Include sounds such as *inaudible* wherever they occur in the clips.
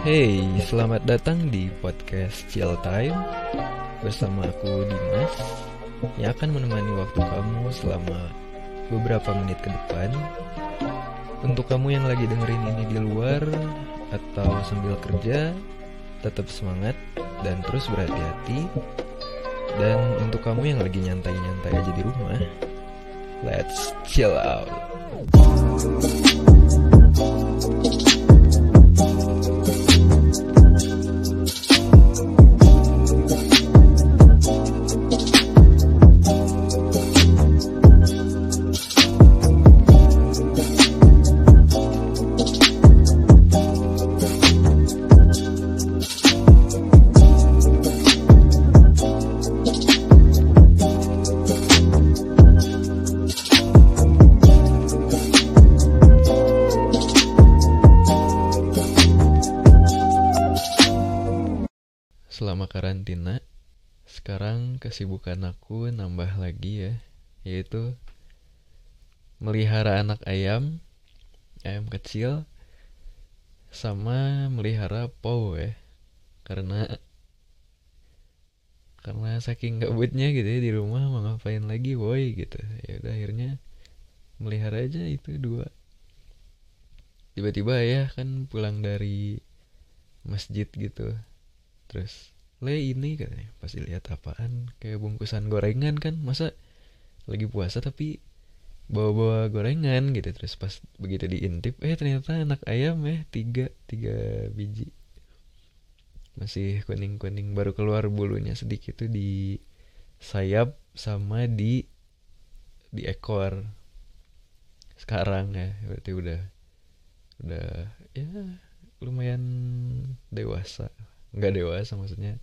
Hey, selamat datang di podcast Chill Time bersama aku Dimas yang akan menemani waktu kamu selama beberapa menit ke depan. Untuk kamu yang lagi dengerin ini di luar atau sambil kerja, tetap semangat dan terus berhati-hati. Dan untuk kamu yang lagi nyantai-nyantai aja di rumah, let's chill out. Thank you. Yaitu melihara anak ayam, ayam kecil, sama melihara pau ya. Karena karena saking gabutnya gitu ya di rumah mau ngapain lagi woi gitu. Ya udah akhirnya melihara aja itu dua. Tiba-tiba ya kan pulang dari masjid gitu terus le ini katanya pas dilihat apaan kayak bungkusan gorengan kan masa lagi puasa tapi bawa-bawa gorengan gitu. Terus pas begitu diintip eh ternyata anak ayam eh tiga tiga biji. Masih kuning kuning baru keluar bulunya sedikit tuh di sayap sama di di ekor. Sekarang ya berarti udah udah ya lumayan dewasa. Nggak dewasa maksudnya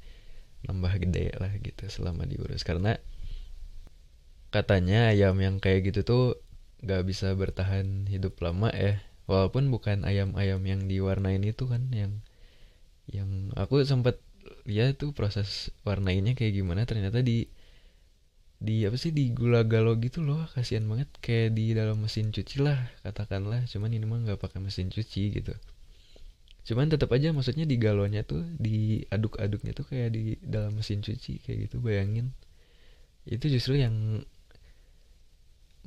nambah gede lah gitu selama diurus. Karena katanya ayam yang kayak gitu tuh nggak bisa bertahan hidup lama ya walaupun bukan ayam-ayam yang diwarnain itu kan yang yang aku sempat lihat tuh proses warnainnya kayak gimana. Ternyata di di apa sih di gula galo gitu loh. Kasihan banget kayak di dalam mesin cuci lah katakanlah. Cuman ini mah nggak pakai mesin cuci gitu. Cuman tetap aja maksudnya di galonnya tuh diaduk-aduknya tuh kayak di dalam mesin cuci kayak gitu bayangin. Itu justru yang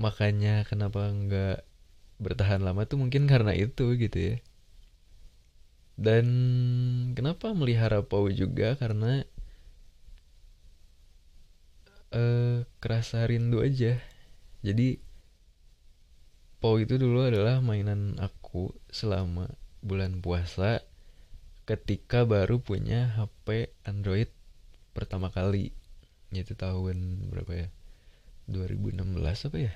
makanya kenapa nggak bertahan lama tuh mungkin karena itu gitu ya. Dan kenapa melihara pau juga? Karena eh kerasa rindu aja. Jadi pau itu dulu adalah mainan aku selama bulan puasa ketika baru punya HP Android pertama kali. Yaitu tahun berapa ya? 2016 apa ya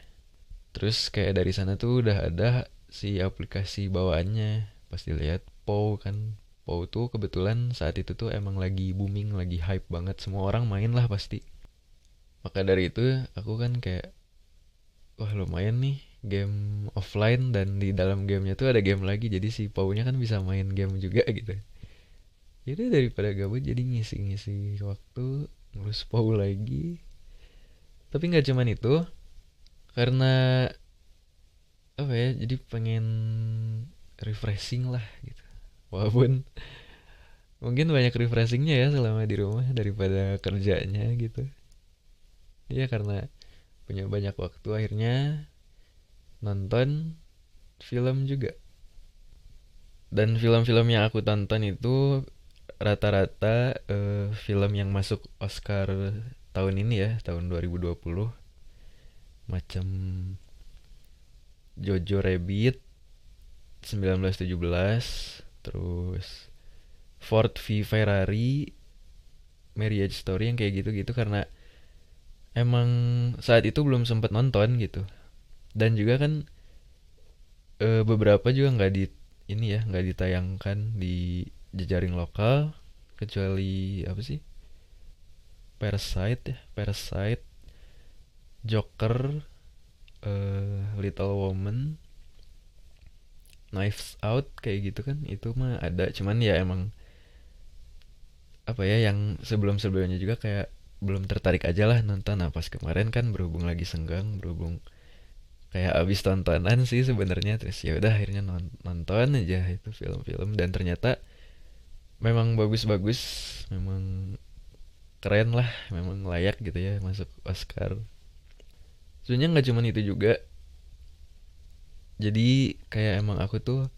terus kayak dari sana tuh udah ada si aplikasi bawaannya. Pasti lihat POW kan. POW tuh kebetulan saat itu tuh emang lagi booming lagi hype banget. Semua orang main lah pasti. Maka dari itu aku kan kayak wah lumayan nih game offline dan di dalam gamenya tuh ada game lagi. Jadi si Pau-nya kan bisa main game juga *laughs* gitu. Jadi daripada gabut jadi ngisi-ngisi waktu ngurus Pau lagi. Tapi nggak cuman itu karena apa ya jadi pengen refreshing lah gitu. Walaupun mungkin banyak refreshingnya ya selama di rumah daripada kerjanya gitu. Ya karena punya banyak waktu akhirnya nonton film juga. Dan film-film yang aku tonton itu rata-rata uh, film yang masuk Oscar tahun ini ya tahun 2020 macam Jojo Rabbit 1917 terus Ford v Ferrari Marriage Story yang kayak gitu-gitu karena emang saat itu belum sempat nonton gitu. Dan juga kan e, beberapa juga nggak di ini ya nggak ditayangkan di jejaring lokal. Kecuali apa sih? Parasite ya Parasite Joker uh, Little Woman Knives Out kayak gitu kan itu mah ada. Cuman ya emang apa ya yang sebelum sebelumnya juga kayak belum tertarik aja lah nonton. Nah pas kemarin kan berhubung lagi senggang berhubung kayak abis tontonan sih sebenarnya. Terus ya udah akhirnya nonton aja itu film-film. Dan ternyata memang bagus-bagus memang keren lah memang layak gitu ya masuk Oscar sebenarnya nggak cuma itu juga. Jadi kayak emang aku tuh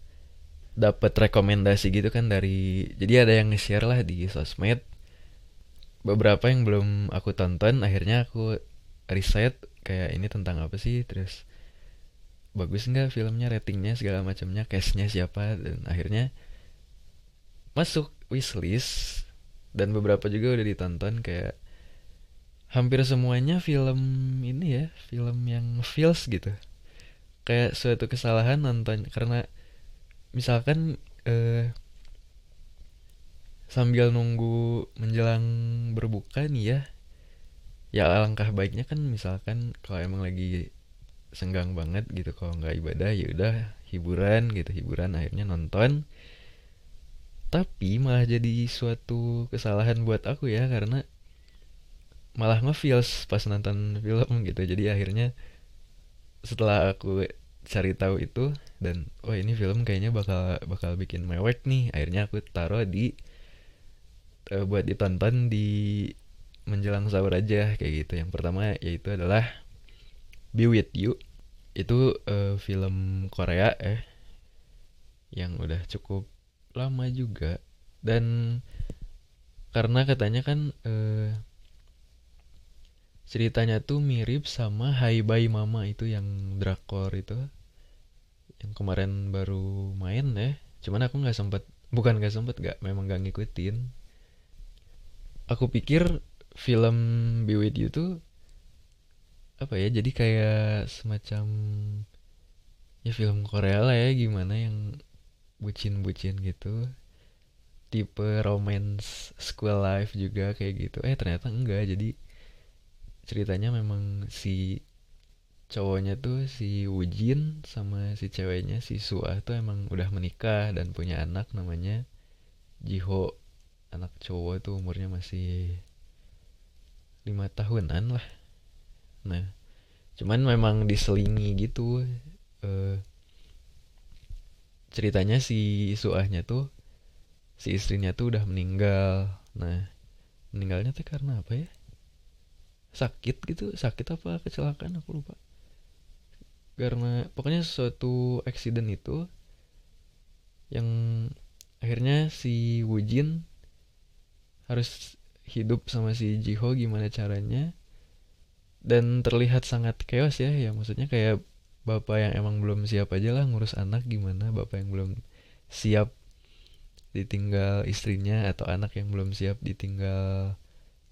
dapat rekomendasi gitu kan dari jadi ada yang nge-share lah di sosmed. Beberapa yang belum aku tonton akhirnya aku riset kayak ini tentang apa sih terus bagus nggak filmnya ratingnya segala macamnya cashnya siapa dan akhirnya masuk wishlist. Dan beberapa juga udah ditonton kayak hampir semuanya film ini ya film yang feels gitu. Kayak suatu kesalahan nonton karena misalkan eh, sambil nunggu menjelang berbuka nih ya ya alangkah baiknya kan misalkan kalau emang lagi senggang banget gitu kalau nggak ibadah ya udah hiburan gitu hiburan akhirnya nonton. Tapi malah jadi suatu kesalahan buat aku ya karena malah ngefeels pas nonton film gitu jadi akhirnya setelah aku cari tahu itu dan oh ini film kayaknya bakal bakal bikin mewek nih akhirnya aku taruh di uh, buat ditonton di menjelang sahur aja kayak gitu. Yang pertama yaitu adalah Be With You. Itu uh, film Korea eh yang udah cukup lama juga dan karena katanya kan uh, ceritanya tuh mirip sama Hai Bye Mama itu yang drakor itu yang kemarin baru main ya. Cuman aku nggak sempet bukan nggak sempet gak memang gak ngikutin. Aku pikir film Be With You tuh apa ya jadi kayak semacam ya film Korea lah ya gimana yang bucin-bucin gitu. Tipe romance school life juga kayak gitu. Eh ternyata enggak jadi ceritanya memang si cowoknya tuh si Wujin sama si ceweknya si Suah tuh emang udah menikah dan punya anak namanya Jiho. Anak cowok tuh umurnya masih lima tahunan lah. Nah cuman memang diselingi gitu uh, ceritanya si suahnya tuh si istrinya tuh udah meninggal. Nah meninggalnya tuh karena apa ya sakit gitu sakit apa kecelakaan aku lupa. Karena pokoknya suatu accident itu yang akhirnya si Wujin harus hidup sama si Jiho gimana caranya dan terlihat sangat chaos ya ya maksudnya kayak bapak yang emang belum siap aja lah ngurus anak gimana bapak yang belum siap ditinggal istrinya atau anak yang belum siap ditinggal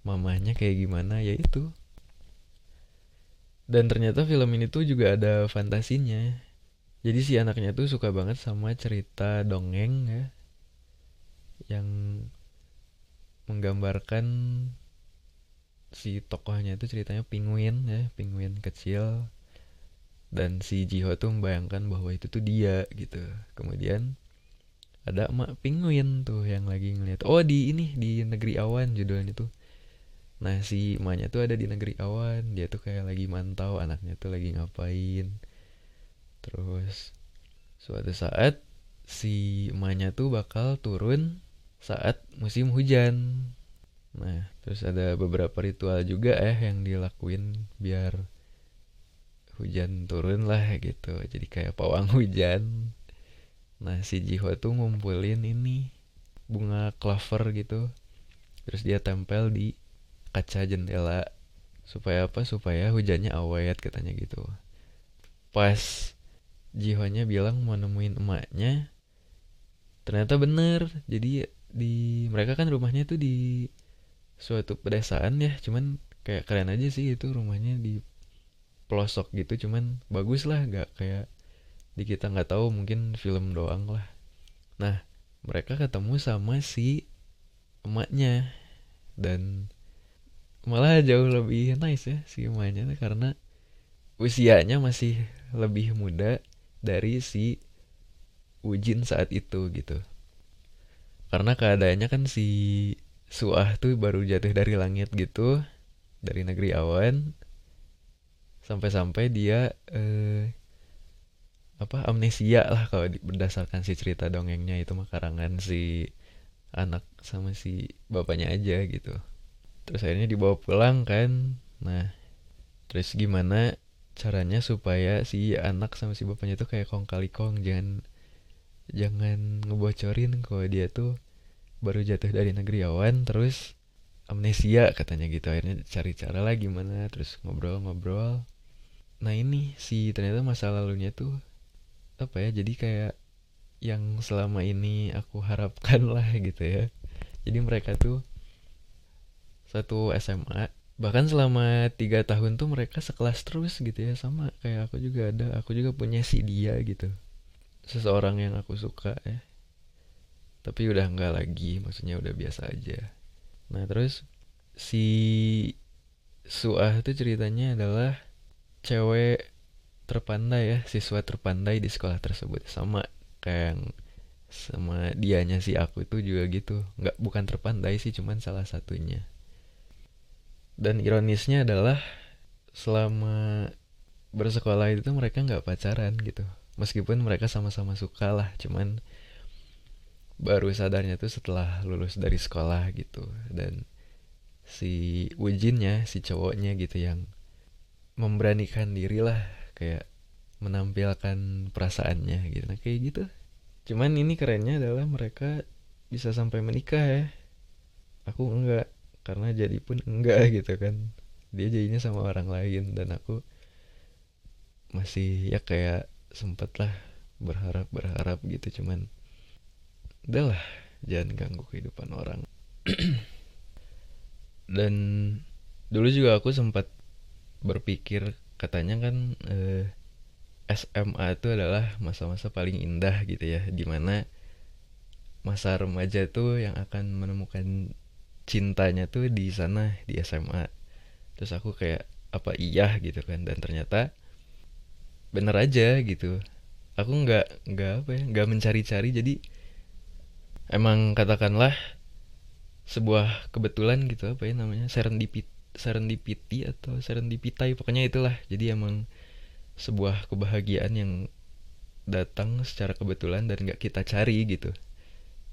mamanya kayak gimana ya itu. Dan ternyata film ini tuh juga ada fantasinya. Jadi si anaknya tuh suka banget sama cerita dongeng ya. Yang menggambarkan si tokohnya itu ceritanya penguin ya. Penguin kecil. Dan si Jiho tuh membayangkan bahwa itu tuh dia gitu. Kemudian ada emak penguin tuh yang lagi ngeliat. Oh di ini di negeri awan judulnya tuh nah si emaknya tuh ada di negeri awan dia tuh kayak lagi mantau anaknya tuh lagi ngapain terus suatu saat si emaknya tuh bakal turun saat musim hujan. Nah, terus ada beberapa ritual juga eh yang dilakuin biar hujan turun lah gitu. Jadi kayak pawang *laughs* hujan. Nah, si Jiho tuh ngumpulin ini bunga clover gitu. Terus dia tempel di kaca jendela supaya apa? Supaya hujannya awet katanya gitu. Pas Jihonya bilang mau nemuin emaknya, ternyata bener. Jadi di mereka kan rumahnya tuh di suatu pedesaan ya cuman kayak keren aja sih itu rumahnya di pelosok gitu cuman bagus lah gak kayak di kita nggak tahu mungkin film doang lah nah mereka ketemu sama si emaknya dan malah jauh lebih nice ya si emaknya karena usianya masih lebih muda dari si Ujin saat itu gitu. Karena keadaannya kan si Suah tuh baru jatuh dari langit gitu dari negeri awan. Sampai-sampai dia eh, apa amnesia lah kalau berdasarkan si cerita dongengnya itu mah karangan si anak sama si bapaknya aja gitu terus akhirnya dibawa pulang kan. Nah terus gimana caranya supaya si anak sama si bapaknya tuh kayak kong kali kong? Jangan jangan ngebocorin kalau dia tuh baru jatuh dari negeri awan terus amnesia katanya gitu. Akhirnya cari cara lah gimana terus ngobrol-ngobrol. Nah ini si ternyata masa lalunya tuh apa ya jadi kayak yang selama ini aku harapkan *laughs* lah gitu ya. Jadi mereka tuh satu SMA bahkan selama tiga tahun tuh mereka sekelas terus gitu ya sama kayak aku juga ada. Aku juga punya si dia gitu. Seseorang yang aku suka ya. Tapi udah enggak lagi maksudnya udah biasa aja. Nah terus si Suah tuh ceritanya adalah cewek terpandai ya siswa terpandai di sekolah tersebut. Sama kayak yang sama dianya si aku itu juga gitu. Nggak bukan terpandai sih cuman salah satunya dan ironisnya adalah selama bersekolah itu mereka nggak pacaran gitu. Meskipun mereka sama-sama suka lah cuman baru sadarnya tuh setelah lulus dari sekolah gitu. Dan si Wujinnya si cowoknya gitu yang memberanikan diri lah kayak menampilkan perasaannya gitu. Nah kayak gitu. Cuman ini kerennya adalah mereka bisa sampai menikah ya. Aku enggak karena jadi pun enggak *laughs* gitu kan. Dia jadinya sama orang lain dan aku masih ya kayak sempet lah berharap berharap gitu cuman udahlah jangan ganggu kehidupan orang. *clears throat* Dan dulu juga aku sempat berpikir katanya kan eh, SMA itu adalah masa-masa paling indah gitu ya di mana masa remaja tuh yang akan menemukan cintanya tuh di sana di SMA terus aku kayak apa iya? gitu kan. Dan ternyata bener aja gitu. Aku nggak nggak apa ya nggak mencari-cari. Jadi emang katakanlah sebuah kebetulan gitu apa ya namanya serendipity serendipity atau serendipitai pokoknya itulah. Jadi emang sebuah kebahagiaan yang datang secara kebetulan dan nggak kita cari gitu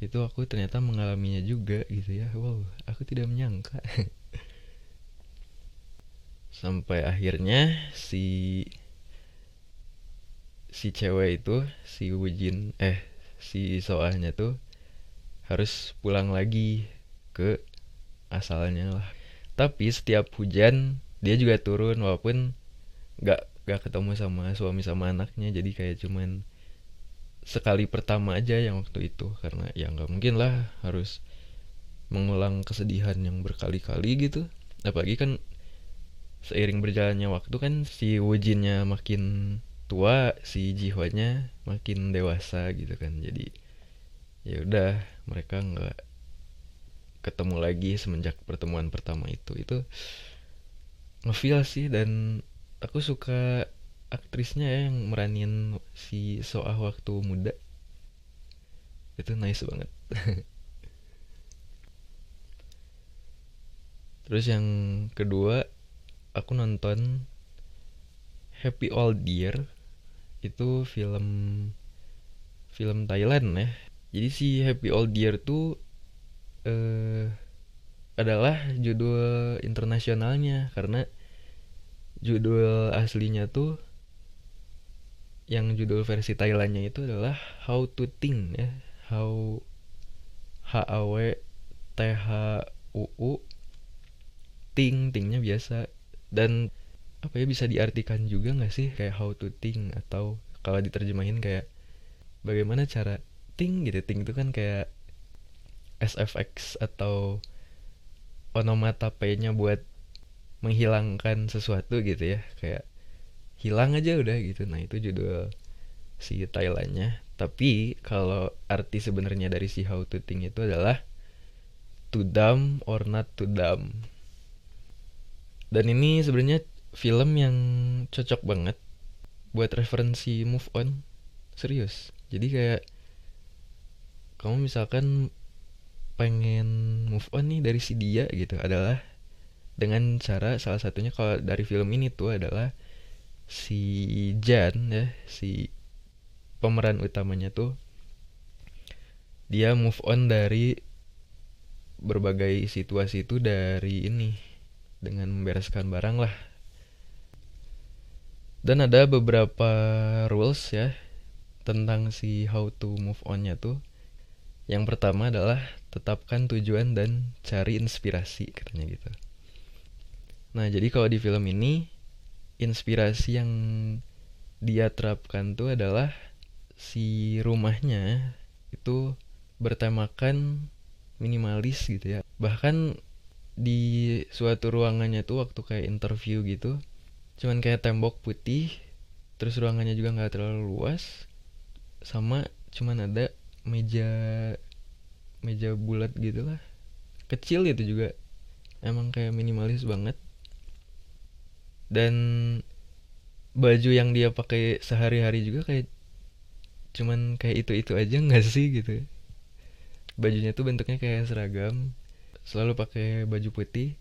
itu aku ternyata mengalaminya juga gitu ya. Wow aku tidak menyangka. *laughs* Sampai akhirnya si si cewek itu si Wujin eh si soalnya tuh harus pulang lagi ke asalnya lah. Tapi setiap hujan dia juga turun walaupun nggak nggak ketemu sama suami sama anaknya. Jadi kayak cuman sekali pertama aja yang waktu itu. Karena ya nggak mungkin lah harus mengulang kesedihan yang berkali-kali gitu. Apalagi kan seiring berjalannya waktu kan si Wujinnya makin tua si Jihwanya makin dewasa gitu kan. Jadi ya udah mereka nggak ketemu lagi semenjak pertemuan pertama itu. Itu ngefeel sih dan aku suka aktrisnya ya yang meranin si Soah waktu muda. Itu nice banget. *laughs* Terus yang kedua aku nonton Happy Old Year. Itu film film Thailand ya. Jadi si Happy Old Year tuh eh, adalah judul internasionalnya. Karena judul aslinya tuh yang judul versi Thailandnya itu adalah How to Think ya. How H A W T H U U Think Thinknya biasa. Dan apa ya bisa diartikan juga nggak sih kayak How to Think atau kalau diterjemahin kayak bagaimana cara think gitu. Think itu kan kayak SFX atau onomatope-nya buat menghilangkan sesuatu gitu ya. Kayak hilang aja udah gitu. Nah itu judul si Thailandnya. Tapi kalau arti sebenarnya dari si How to Think itu adalah to dumb or not to dumb. Dan ini sebenarnya film yang cocok banget buat referensi move on. Serius. Jadi kayak kamu misalkan pengen move on nih dari si dia gitu adalah dengan cara salah satunya kalau dari film ini tuh adalah si Jan ya si pemeran utamanya tuh dia move on dari berbagai situasi itu dari ini dengan membereskan barang lah. Dan ada beberapa rules ya tentang si how to move onnya tuh. Yang pertama adalah tetapkan tujuan dan cari inspirasi katanya gitu. Nah jadi kalau di film ini inspirasi yang dia terapkan tuh adalah si rumahnya itu bertemakan minimalis gitu ya. Bahkan di suatu ruangannya tuh waktu kayak interview gitu cuman kayak tembok putih terus ruangannya juga nggak terlalu luas sama cuman ada meja meja bulat gitu lah. Kecil itu juga emang kayak minimalis banget dan baju yang dia pakai sehari-hari juga kayak cuman kayak itu itu aja nggak sih gitu. Bajunya tuh bentuknya kayak seragam selalu pakai baju putih.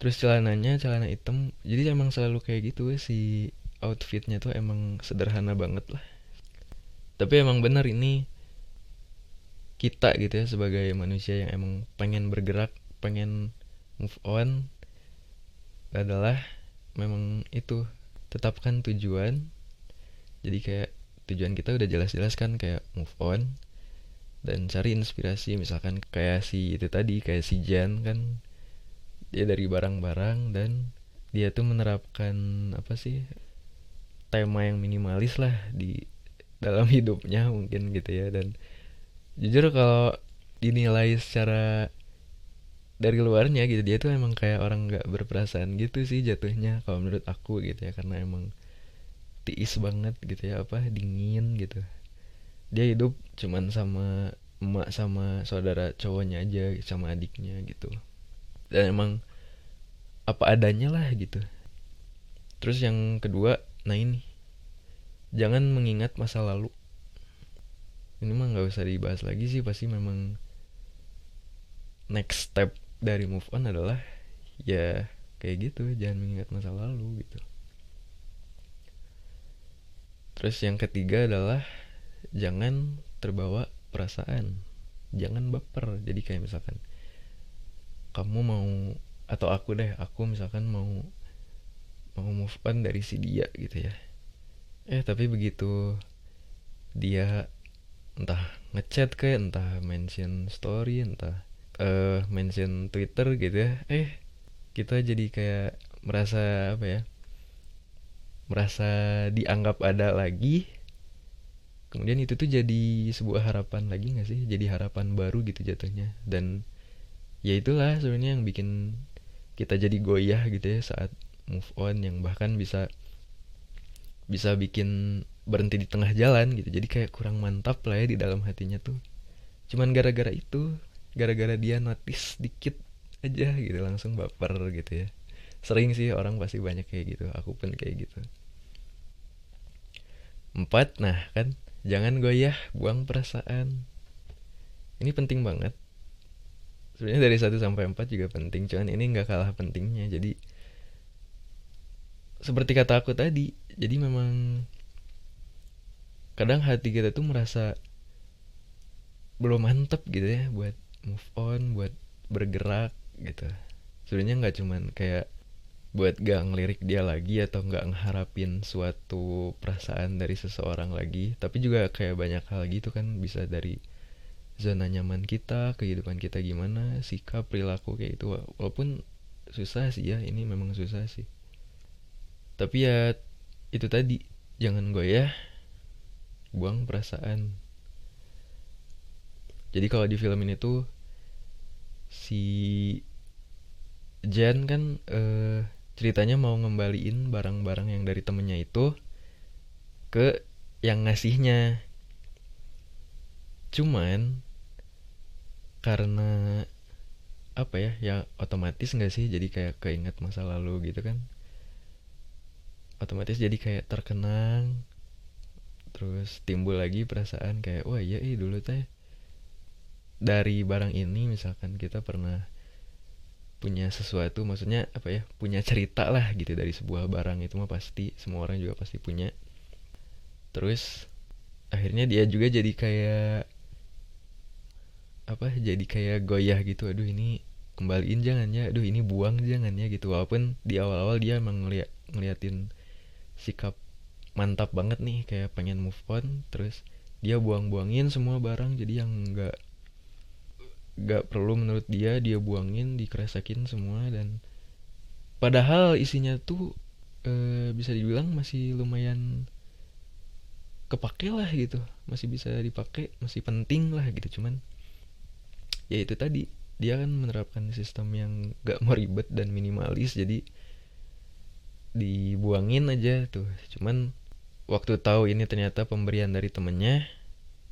Terus celananya celana hitam. Jadi emang selalu kayak gitu si outfitnya tuh emang sederhana banget lah. Tapi emang benar ini kita gitu ya sebagai manusia yang emang pengen bergerak pengen move on adalah memang itu tetapkan tujuan. Jadi kayak tujuan kita udah jelas-jelas kan kayak move on dan cari inspirasi. Misalkan kayak si itu tadi kayak si Jan kan dia dari barang-barang dan dia tuh menerapkan apa sih tema yang minimalis lah di dalam *laughs* hidupnya mungkin gitu ya. Dan jujur kalau dinilai secara dari luarnya gitu. Dia tuh emang kayak orang nggak berperasaan gitu sih jatuhnya kalau menurut aku gitu ya. Karena emang tiis banget gitu ya apa dingin gitu. Dia hidup cuman sama emak sama saudara cowoknya aja sama adiknya gitu. Dan emang apa adanya lah gitu. Terus yang kedua nah ini. Jangan mengingat masa lalu. Ini mah nggak usah dibahas lagi sih pasti memang next step dari move on adalah ya kayak gitu jangan mengingat masa lalu gitu. Terus yang ketiga adalah jangan terbawa perasaan. Jangan baper. Jadi kayak misalkan kamu mau atau aku deh aku misalkan mau mau move on dari si dia gitu ya. Eh tapi begitu dia entah ngechat kayak entah mention story entah uh, mention twitter gitu ya. Eh kita jadi kayak merasa apa ya? Merasa dianggap ada lagi. Kemudian itu tuh jadi sebuah harapan lagi gak sih? Jadi harapan baru gitu jatuhnya. Dan ya itulah sebenarnya yang bikin kita jadi goyah gitu ya saat move on yang bahkan bisa bisa bikin berhenti di tengah jalan gitu. Jadi kayak kurang mantap lah ya di dalam hatinya tuh. Cuman gara-gara itu gara-gara dia notice dikit aja gitu langsung baper gitu ya. Sering sih orang pasti banyak kayak gitu aku pun kayak gitu. Empat nah kan jangan goyah buang perasaan. Ini penting banget. Sebenarnya dari 1 sampai 4 juga penting cuman ini nggak kalah pentingnya. Jadi seperti kata aku tadi jadi memang kadang hati kita tuh merasa belum mantep gitu ya buat move on buat bergerak gitu. Sebenarnya nggak cuman kayak buat gak ngelirik dia lagi atau nggak ngeharapin suatu perasaan dari seseorang lagi tapi juga kayak banyak hal gitu kan bisa dari zona nyaman kita kehidupan kita gimana sikap perilaku kayak itu walaupun susah sih ya ini memang susah sih. Tapi ya itu tadi jangan ya buang perasaan. Jadi kalau di film ini tuh si Jan kan uh, ceritanya mau ngembaliin barang-barang yang dari temennya itu ke yang ngasihnya. Cuman karena apa ya ya otomatis nggak sih? Jadi kayak keinget masa lalu gitu kan? Otomatis jadi kayak terkenang terus timbul lagi perasaan kayak wah iya ih dulu teh dari barang ini misalkan kita pernah punya sesuatu maksudnya apa ya punya cerita lah gitu dari sebuah barang itu mah pasti semua orang juga pasti punya. Terus akhirnya dia juga jadi kayak apa jadi kayak goyah gitu aduh ini kembaliin jangan ya aduh ini buang jangan ya gitu. Walaupun di awal-awal dia emang ngeliat ngeliatin sikap mantap banget nih kayak pengen move on terus dia buang-buangin semua barang jadi yang nggak gak perlu menurut dia dia buangin dikeresakin semua dan padahal isinya tuh e, bisa dibilang masih lumayan kepake lah gitu. Masih bisa dipakai masih penting lah gitu. Cuman ya itu tadi dia kan menerapkan sistem yang gak mau ribet dan minimalis. Jadi dibuangin aja tuh. Cuman waktu tahu ini ternyata pemberian dari temennya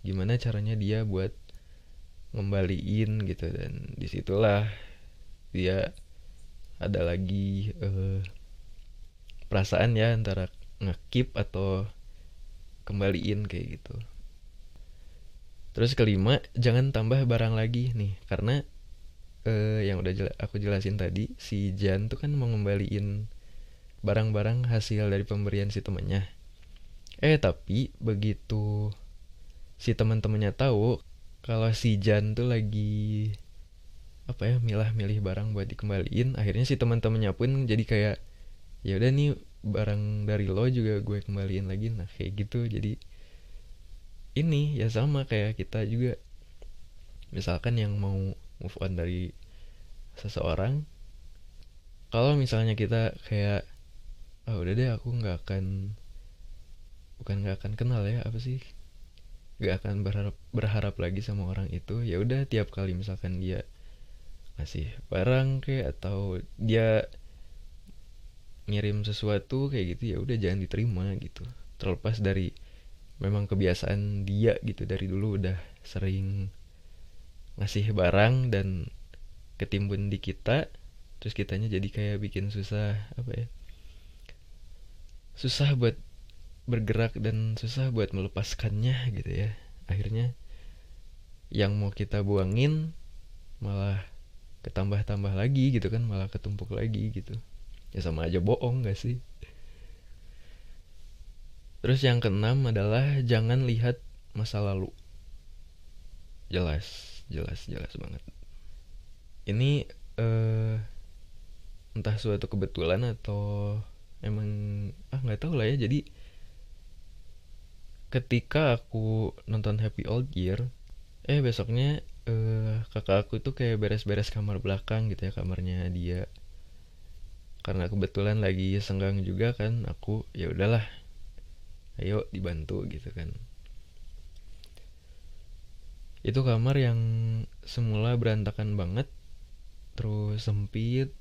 gimana caranya dia buat ngembaliin gitu dan di situlah dia ada lagi uh, perasaan ya antara ngekip atau kembaliin kayak gitu. Terus kelima jangan tambah barang lagi nih karena uh, yang udah jela aku jelasin tadi si Jan tuh kan mau ngembaliin barang-barang hasil dari pemberian si temennya. Eh tapi begitu si teman-temannya tahu kalau si Jan tuh lagi apa ya milah-milih barang buat dikembaliin akhirnya si teman-temannya pun jadi kayak ya udah nih barang dari lo juga gue kembaliin lagi. Nah kayak gitu. Jadi ini ya sama kayak kita juga. Misalkan yang mau move on dari seseorang kalau misalnya kita kayak oh udah deh aku nggak akan bukan nggak akan kenal ya apa sih gak akan berharap berharap lagi sama orang itu ya udah tiap kali misalkan dia ngasih barang kayak atau dia ngirim sesuatu kayak gitu ya udah jangan diterima gitu. Terlepas dari memang kebiasaan dia gitu dari dulu udah sering ngasih barang dan ketimbun di kita terus kitanya jadi kayak bikin susah apa ya susah buat bergerak dan susah buat melepaskannya gitu ya. Akhirnya yang mau kita buangin malah ketambah-tambah lagi gitu kan malah ketumpuk lagi gitu. Ya sama aja bohong gak sih? Terus yang keenam adalah jangan lihat masa lalu. Jelas jelas jelas banget. Ini eh, entah suatu kebetulan atau emang ah nggak tahu lah ya. Jadi ketika aku nonton Happy Old Year eh besoknya uh, kakak aku tuh kayak beres-beres kamar belakang gitu ya kamarnya dia. Karena kebetulan lagi senggang juga kan aku ya udahlah ayo dibantu gitu kan. Itu kamar yang semula berantakan banget terus sempit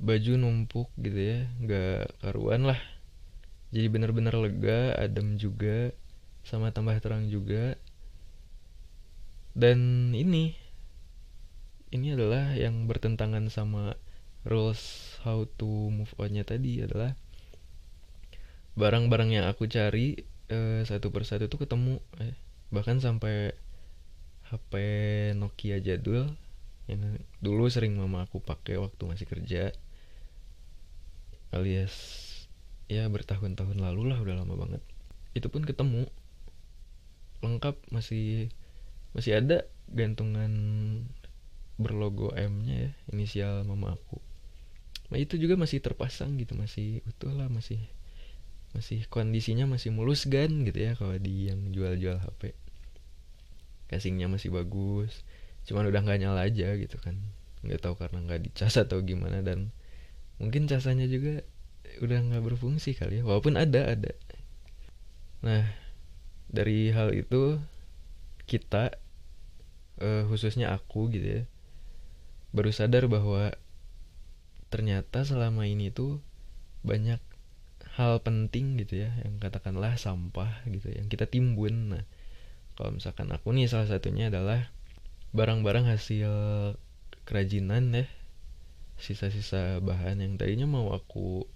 baju numpuk gitu ya nggak karuan lah jadi bener-bener lega adem juga sama tambah terang juga. Dan ini ini adalah yang bertentangan sama rules how to move onnya tadi adalah barang-barang yang aku cari eh, satu persatu tuh ketemu eh, bahkan sampai HP Nokia jadul yang dulu sering mama aku pakai waktu masih kerja alias ya bertahun-tahun lalu lah udah lama banget. Itu pun ketemu. Lengkap masih masih ada gantungan berlogo M-nya ya inisial mama aku. Nah itu juga masih terpasang gitu masih utuh lah masih masih kondisinya masih mulus gan gitu ya kalau di yang jual-jual HP casingnya masih bagus cuman udah nggak nyala aja gitu kan. Nggak tahu karena nggak dicas atau gimana dan mungkin casannya juga udah nggak berfungsi kali ya walaupun ada ada. Nah dari hal itu kita uh, khususnya aku gitu ya baru sadar bahwa ternyata selama ini tuh banyak hal penting gitu ya yang katakanlah sampah gitu yang kita timbun. Nah kalau misalkan aku nih salah satunya adalah barang-barang hasil kerajinan ya sisa-sisa bahan yang tadinya mau aku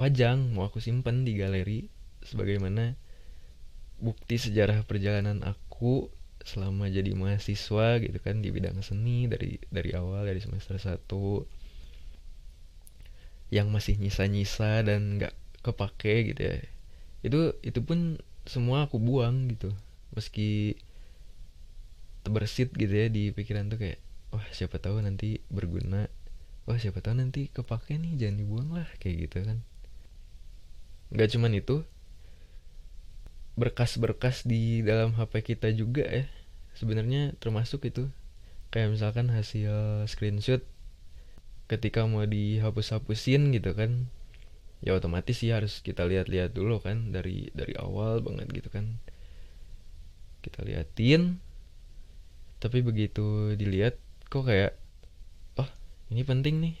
pajang mau aku simpen di galeri sebagaimana bukti sejarah perjalanan aku selama jadi mahasiswa gitu kan di bidang seni dari dari awal dari semester 1 yang masih nyisa-nyisa dan nggak kepake gitu ya. Itu itu pun semua aku buang gitu. Meski terbersit gitu ya di pikiran tuh kayak wah siapa tahu nanti berguna. Wah siapa tahu nanti kepake nih jangan dibuang lah kayak gitu kan nggak cuman itu berkas-berkas di dalam HP kita juga ya. Sebenarnya termasuk itu. Kayak misalkan hasil screenshot ketika mau dihapus-hapusin gitu kan ya otomatis sih harus kita lihat-lihat dulu kan dari dari awal banget gitu kan. Kita liatin tapi begitu dilihat kok kayak oh ini penting nih.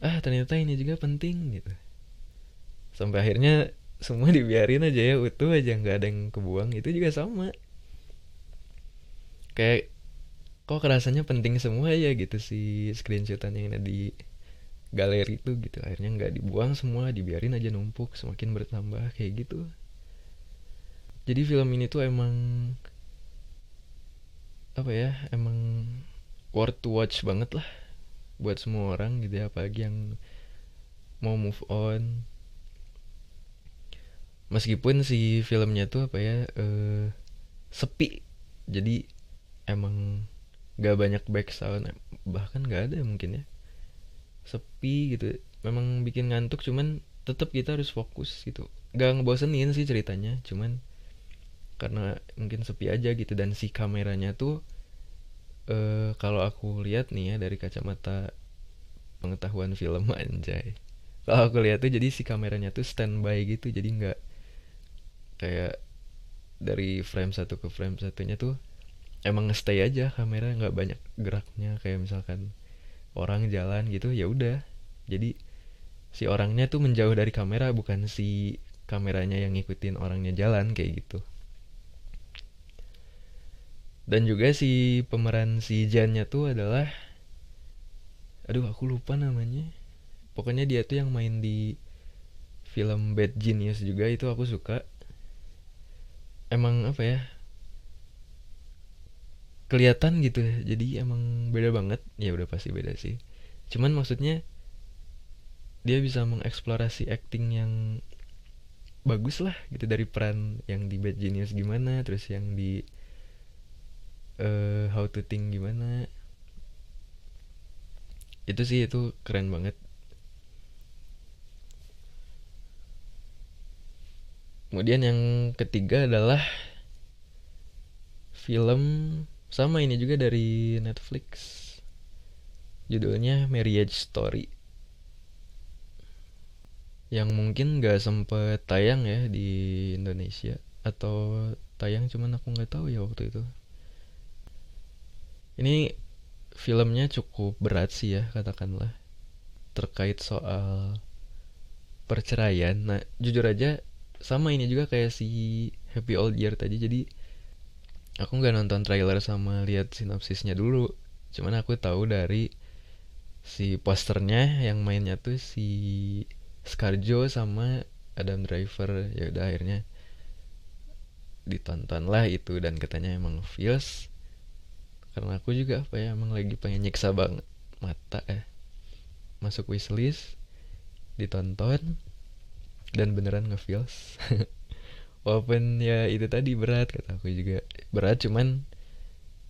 Ah ternyata ini juga penting gitu sampai akhirnya semua dibiarin aja ya utuh aja nggak ada yang kebuang. Itu juga sama. Kayak kok kerasanya penting semua ya gitu si screenshotan yang ada di galeri itu gitu. Akhirnya nggak dibuang semua dibiarin aja numpuk semakin bertambah kayak gitu. Jadi film ini tuh emang apa ya emang worth to watch banget lah buat semua orang gitu ya apalagi yang mau move on meskipun si filmnya tuh apa ya uh, sepi. Jadi emang gak banyak back sound bahkan gak ada mungkin ya. Sepi gitu. Memang bikin ngantuk cuman tetap kita harus fokus gitu. Gak ngebosenin sih ceritanya cuman karena mungkin sepi aja gitu. Dan si kameranya tuh uh, kalau aku lihat nih ya dari kacamata pengetahuan film *laughs* anjay. Kalau aku lihat tuh jadi si kameranya tuh standby gitu. Jadi nggak kayak dari frame satu ke frame satunya tuh emang stay aja kamera nggak banyak geraknya. Kayak misalkan orang jalan gitu ya udah. Jadi si orangnya tuh menjauh dari kamera bukan si kameranya yang ngikutin orangnya jalan kayak gitu. Dan juga si pemeran si Jannya tuh adalah aduh aku lupa namanya. Pokoknya dia tuh yang main di film Bad Genius juga itu aku suka emang apa ya kelihatan gitu ya. Jadi emang beda banget. Ya udah pasti beda sih. Cuman maksudnya dia bisa mengeksplorasi acting yang bagus lah gitu dari peran yang di Bad Genius gimana terus yang di uh, How to Think gimana. Itu sih itu keren banget kemudian yang ketiga adalah film sama ini juga dari Netflix. Judulnya Marriage Story. Yang mungkin gak sempet tayang ya di Indonesia. Atau tayang cuman aku nggak tahu ya waktu itu. Ini filmnya cukup berat sih ya katakanlah. Terkait soal perceraian. Nah jujur aja sama ini juga kayak si Happy Old Year tadi jadi aku nggak nonton trailer sama lihat sinopsisnya dulu. Cuman aku tahu dari si posternya yang mainnya tuh si Scarjo sama Adam Driver. Ya udah akhirnya ditonton lah itu dan katanya emang feels karena aku juga apa ya emang lagi pengen nyiksa banget mata eh masuk wishlist ditonton dan beneran ngefeels. *laughs* Walaupun ya itu tadi berat kata aku juga. Berat cuman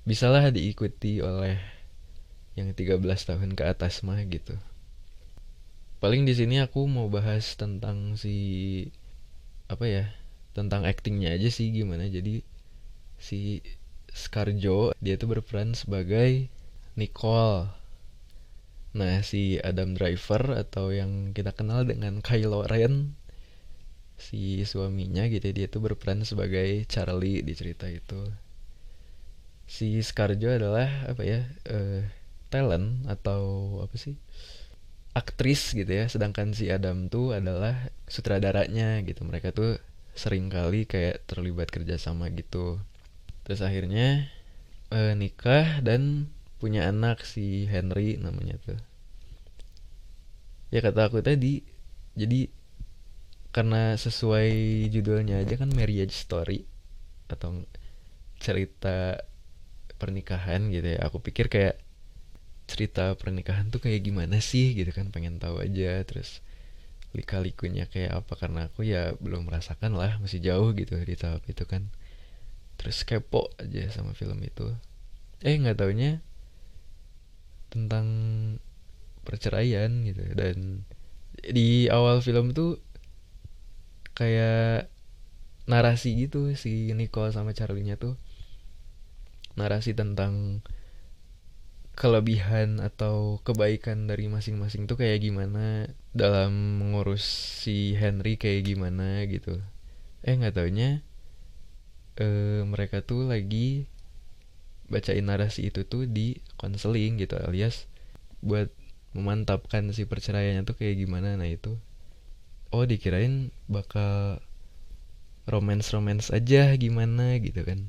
bisalah diikuti oleh yang 13 tahun ke atas mah gitu. Paling di sini aku mau bahas tentang si apa ya tentang actingnya aja sih gimana. Jadi si Scarjo dia tuh berperan sebagai Nicole. Nah si Adam Driver atau yang kita kenal dengan Kylo Ren si suaminya gitu dia tuh berperan sebagai Charlie di cerita itu. Si Scarjo adalah apa ya uh, talent atau apa sih aktris gitu ya sedangkan si Adam tuh adalah sutradaranya gitu. Mereka tuh sering kali kayak terlibat kerjasama gitu. Terus akhirnya uh, nikah dan punya anak si Henry namanya tuh. Ya kata aku tadi jadi karena sesuai judulnya aja kan marriage story atau cerita pernikahan gitu ya. Aku pikir kayak cerita pernikahan tuh kayak gimana sih gitu kan pengen tahu aja. Terus lika-likunya kayak apa karena aku ya belum merasakan lah masih jauh gitu di tahap itu kan. Terus kepo aja sama film itu. Eh nggak taunya tentang perceraian gitu. Dan di awal film tuh kayak narasi gitu si Nicole sama Charlie-nya tuh. Narasi tentang kelebihan atau kebaikan dari masing-masing tuh kayak gimana dalam mengurus si Henry kayak gimana gitu. Eh nggak taunya eh, mereka tuh lagi bacain narasi itu tuh di konseling gitu alias buat memantapkan si perceraiannya tuh kayak gimana. Nah itu oh dikirain bakal romance romance aja gimana gitu kan.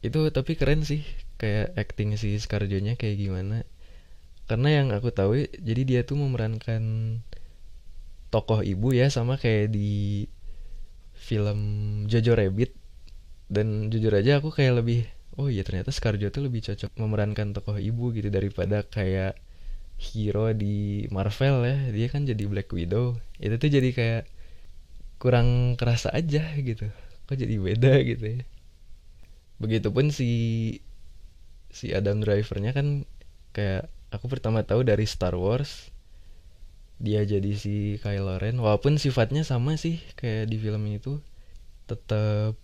Itu tapi keren sih kayak acting si Scarjo-nya kayak gimana. Karena yang aku tahu jadi dia tuh memerankan tokoh ibu ya sama kayak di film Jojo Rabbit. Dan jujur aja aku kayak lebih oh iya ternyata Scarjo tuh lebih cocok memerankan tokoh ibu gitu daripada kayak hero di Marvel ya. Dia kan jadi Black Widow. Itu tuh jadi kayak kurang kerasa aja gitu. Kok jadi beda gitu ya? Begitupun si si Adam Drivernya kan kayak aku pertama tahu dari Star Wars dia jadi si Kylo Ren. Walaupun sifatnya sama sih kayak di film itu. Tetap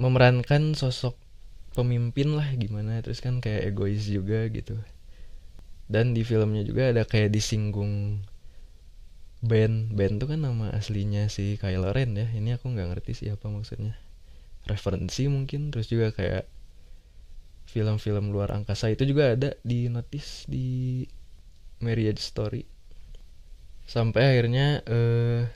memerankan sosok pemimpin lah gimana. Terus kan kayak egois juga gitu dan di filmnya juga ada kayak disinggung Ben. Ben tuh kan nama aslinya si Kylo Ren ya. Ini aku nggak ngerti siapa maksudnya. Referensi mungkin terus juga kayak film-film luar angkasa itu juga ada di notice di Marriage Story. Sampai akhirnya eh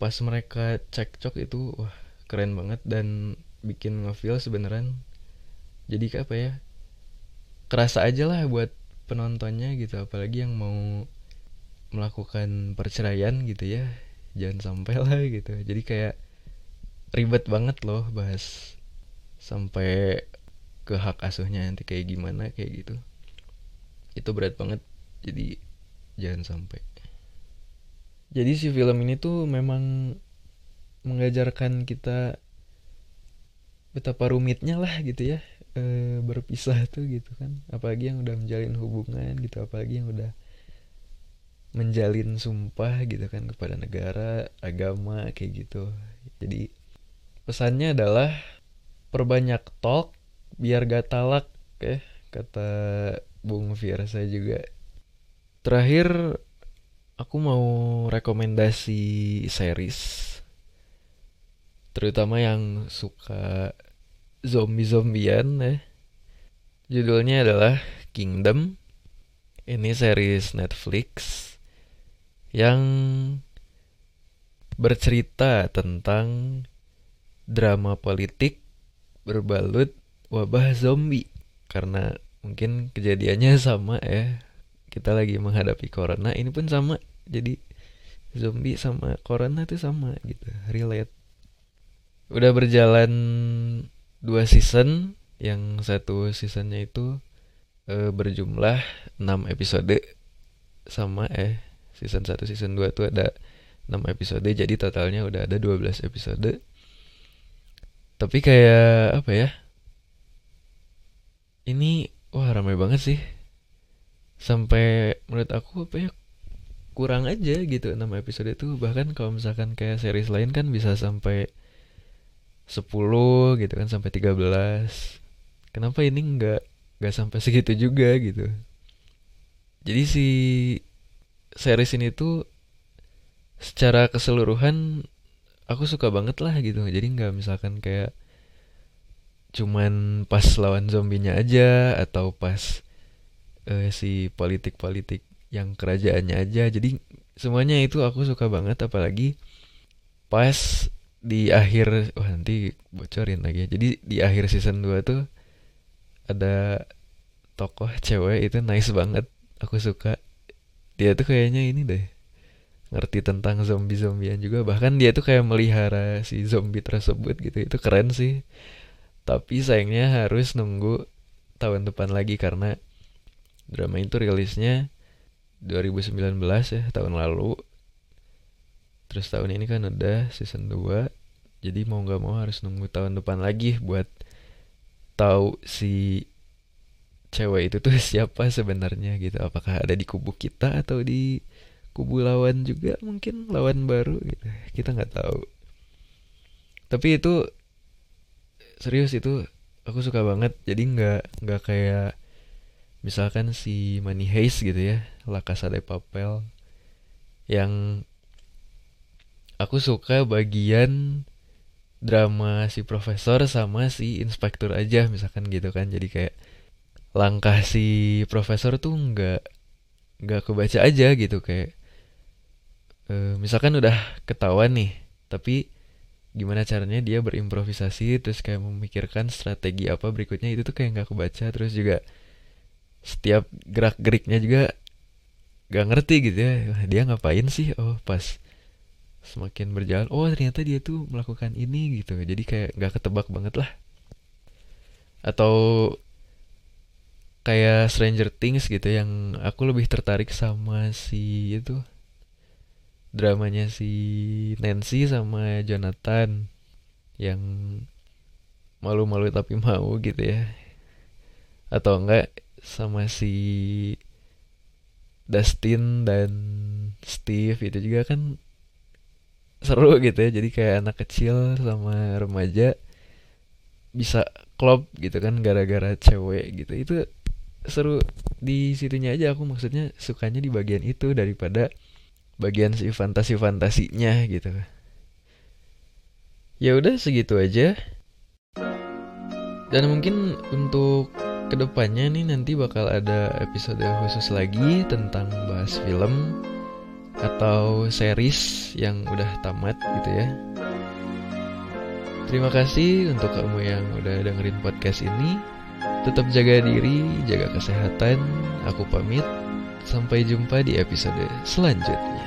pas mereka cekcok itu wah keren banget dan bikin ngefeel sebeneran jadi apa ya? Kerasa aja lah buat penontonnya gitu apalagi yang mau melakukan perceraian gitu ya jangan sampai lah gitu. Jadi kayak ribet banget loh bahas sampai ke hak asuhnya nanti kayak gimana kayak gitu. Itu berat banget jadi jangan sampai. Jadi si film ini tuh memang mengajarkan kita betapa rumitnya lah gitu ya e, berpisah *laughs* tuh gitu kan. Apalagi yang udah menjalin hubungan gitu apalagi yang udah menjalin sumpah gitu kan kepada negara agama kayak gitu. Jadi pesannya adalah perbanyak talk biar gak talak ya kata Bung Fiersa juga. Terakhir aku mau rekomendasi series terutama yang suka zombie-zombian ya. Judulnya adalah Kingdom. Ini series Netflix yang bercerita tentang drama politik berbalut wabah zombie. Karena mungkin kejadiannya sama ya. Kita lagi menghadapi corona ini pun sama. Jadi zombie sama corona itu sama gitu. Relate. Udah berjalan dua season yang satu seasonnya itu e, berjumlah 6 episode sama eh season 1 season 2 tuh ada 6 episode jadi totalnya udah ada 12 episode. Tapi kayak apa ya ini wah ramai banget sih. Sampai menurut aku apa ya kurang aja gitu 6 episode itu bahkan kalau misalkan kayak series lain kan bisa sampai 10 gitu kan sampai 13 kenapa ini nggak nggak sampai segitu juga gitu? Jadi si series ini tuh secara keseluruhan aku suka banget lah gitu. Jadi nggak misalkan kayak cuman pas lawan zombinya aja atau pas uh, si politik-politik yang kerajaannya aja. Jadi semuanya itu aku suka banget apalagi pas di akhir wah nanti bocorin lagi ya. Jadi di akhir season 2 tuh ada tokoh cewek itu nice banget aku suka. Dia tuh kayaknya ini deh ngerti tentang zombie-zombian juga. Bahkan dia tuh kayak melihara si zombie tersebut gitu itu keren sih. Tapi sayangnya harus nunggu tahun depan lagi karena drama itu rilisnya 2019 ya tahun lalu terus tahun ini kan udah season 2 jadi mau nggak mau harus nunggu tahun depan lagi buat tahu si cewek itu tuh *laughs* siapa sebenarnya gitu. Apakah ada di kubu kita atau di kubu lawan juga? Mungkin lawan baru gitu. Kita nggak tahu. Tapi itu serius itu aku suka banget. Jadi nggak nggak kayak misalkan si Money Heist gitu ya La Casa Papel yang aku suka bagian drama si profesor sama si inspektur aja misalkan gitu kan. Jadi kayak langkah si profesor tuh nggak nggak kebaca aja gitu kayak uh, misalkan udah ketahuan nih tapi gimana caranya dia berimprovisasi terus kayak memikirkan strategi apa berikutnya itu tuh kayak nggak kebaca. Terus juga setiap gerak geriknya juga gak ngerti gitu ya. Dia ngapain sih? Oh pas semakin berjalan oh ternyata dia tuh melakukan ini gitu. Jadi kayak nggak ketebak banget lah. Atau kayak Stranger Things gitu yang aku lebih tertarik sama si itu dramanya si Nancy sama Jonathan yang malu-malu tapi mau gitu ya. Atau enggak sama si Dustin dan Steve itu juga kan seru gitu ya jadi kayak anak kecil sama remaja bisa klop gitu kan gara-gara cewek gitu. Itu seru di situnya aja aku maksudnya sukanya di bagian itu daripada bagian si fantasi fantasinya gitu. Ya udah segitu aja. Dan mungkin untuk ke depannya nih nanti bakal ada episode khusus lagi tentang bahas film atau series yang udah tamat gitu ya. Terima kasih untuk kamu yang udah dengerin podcast ini. Tetap jaga diri jaga kesehatan. Aku pamit. Sampai jumpa di episode selanjutnya.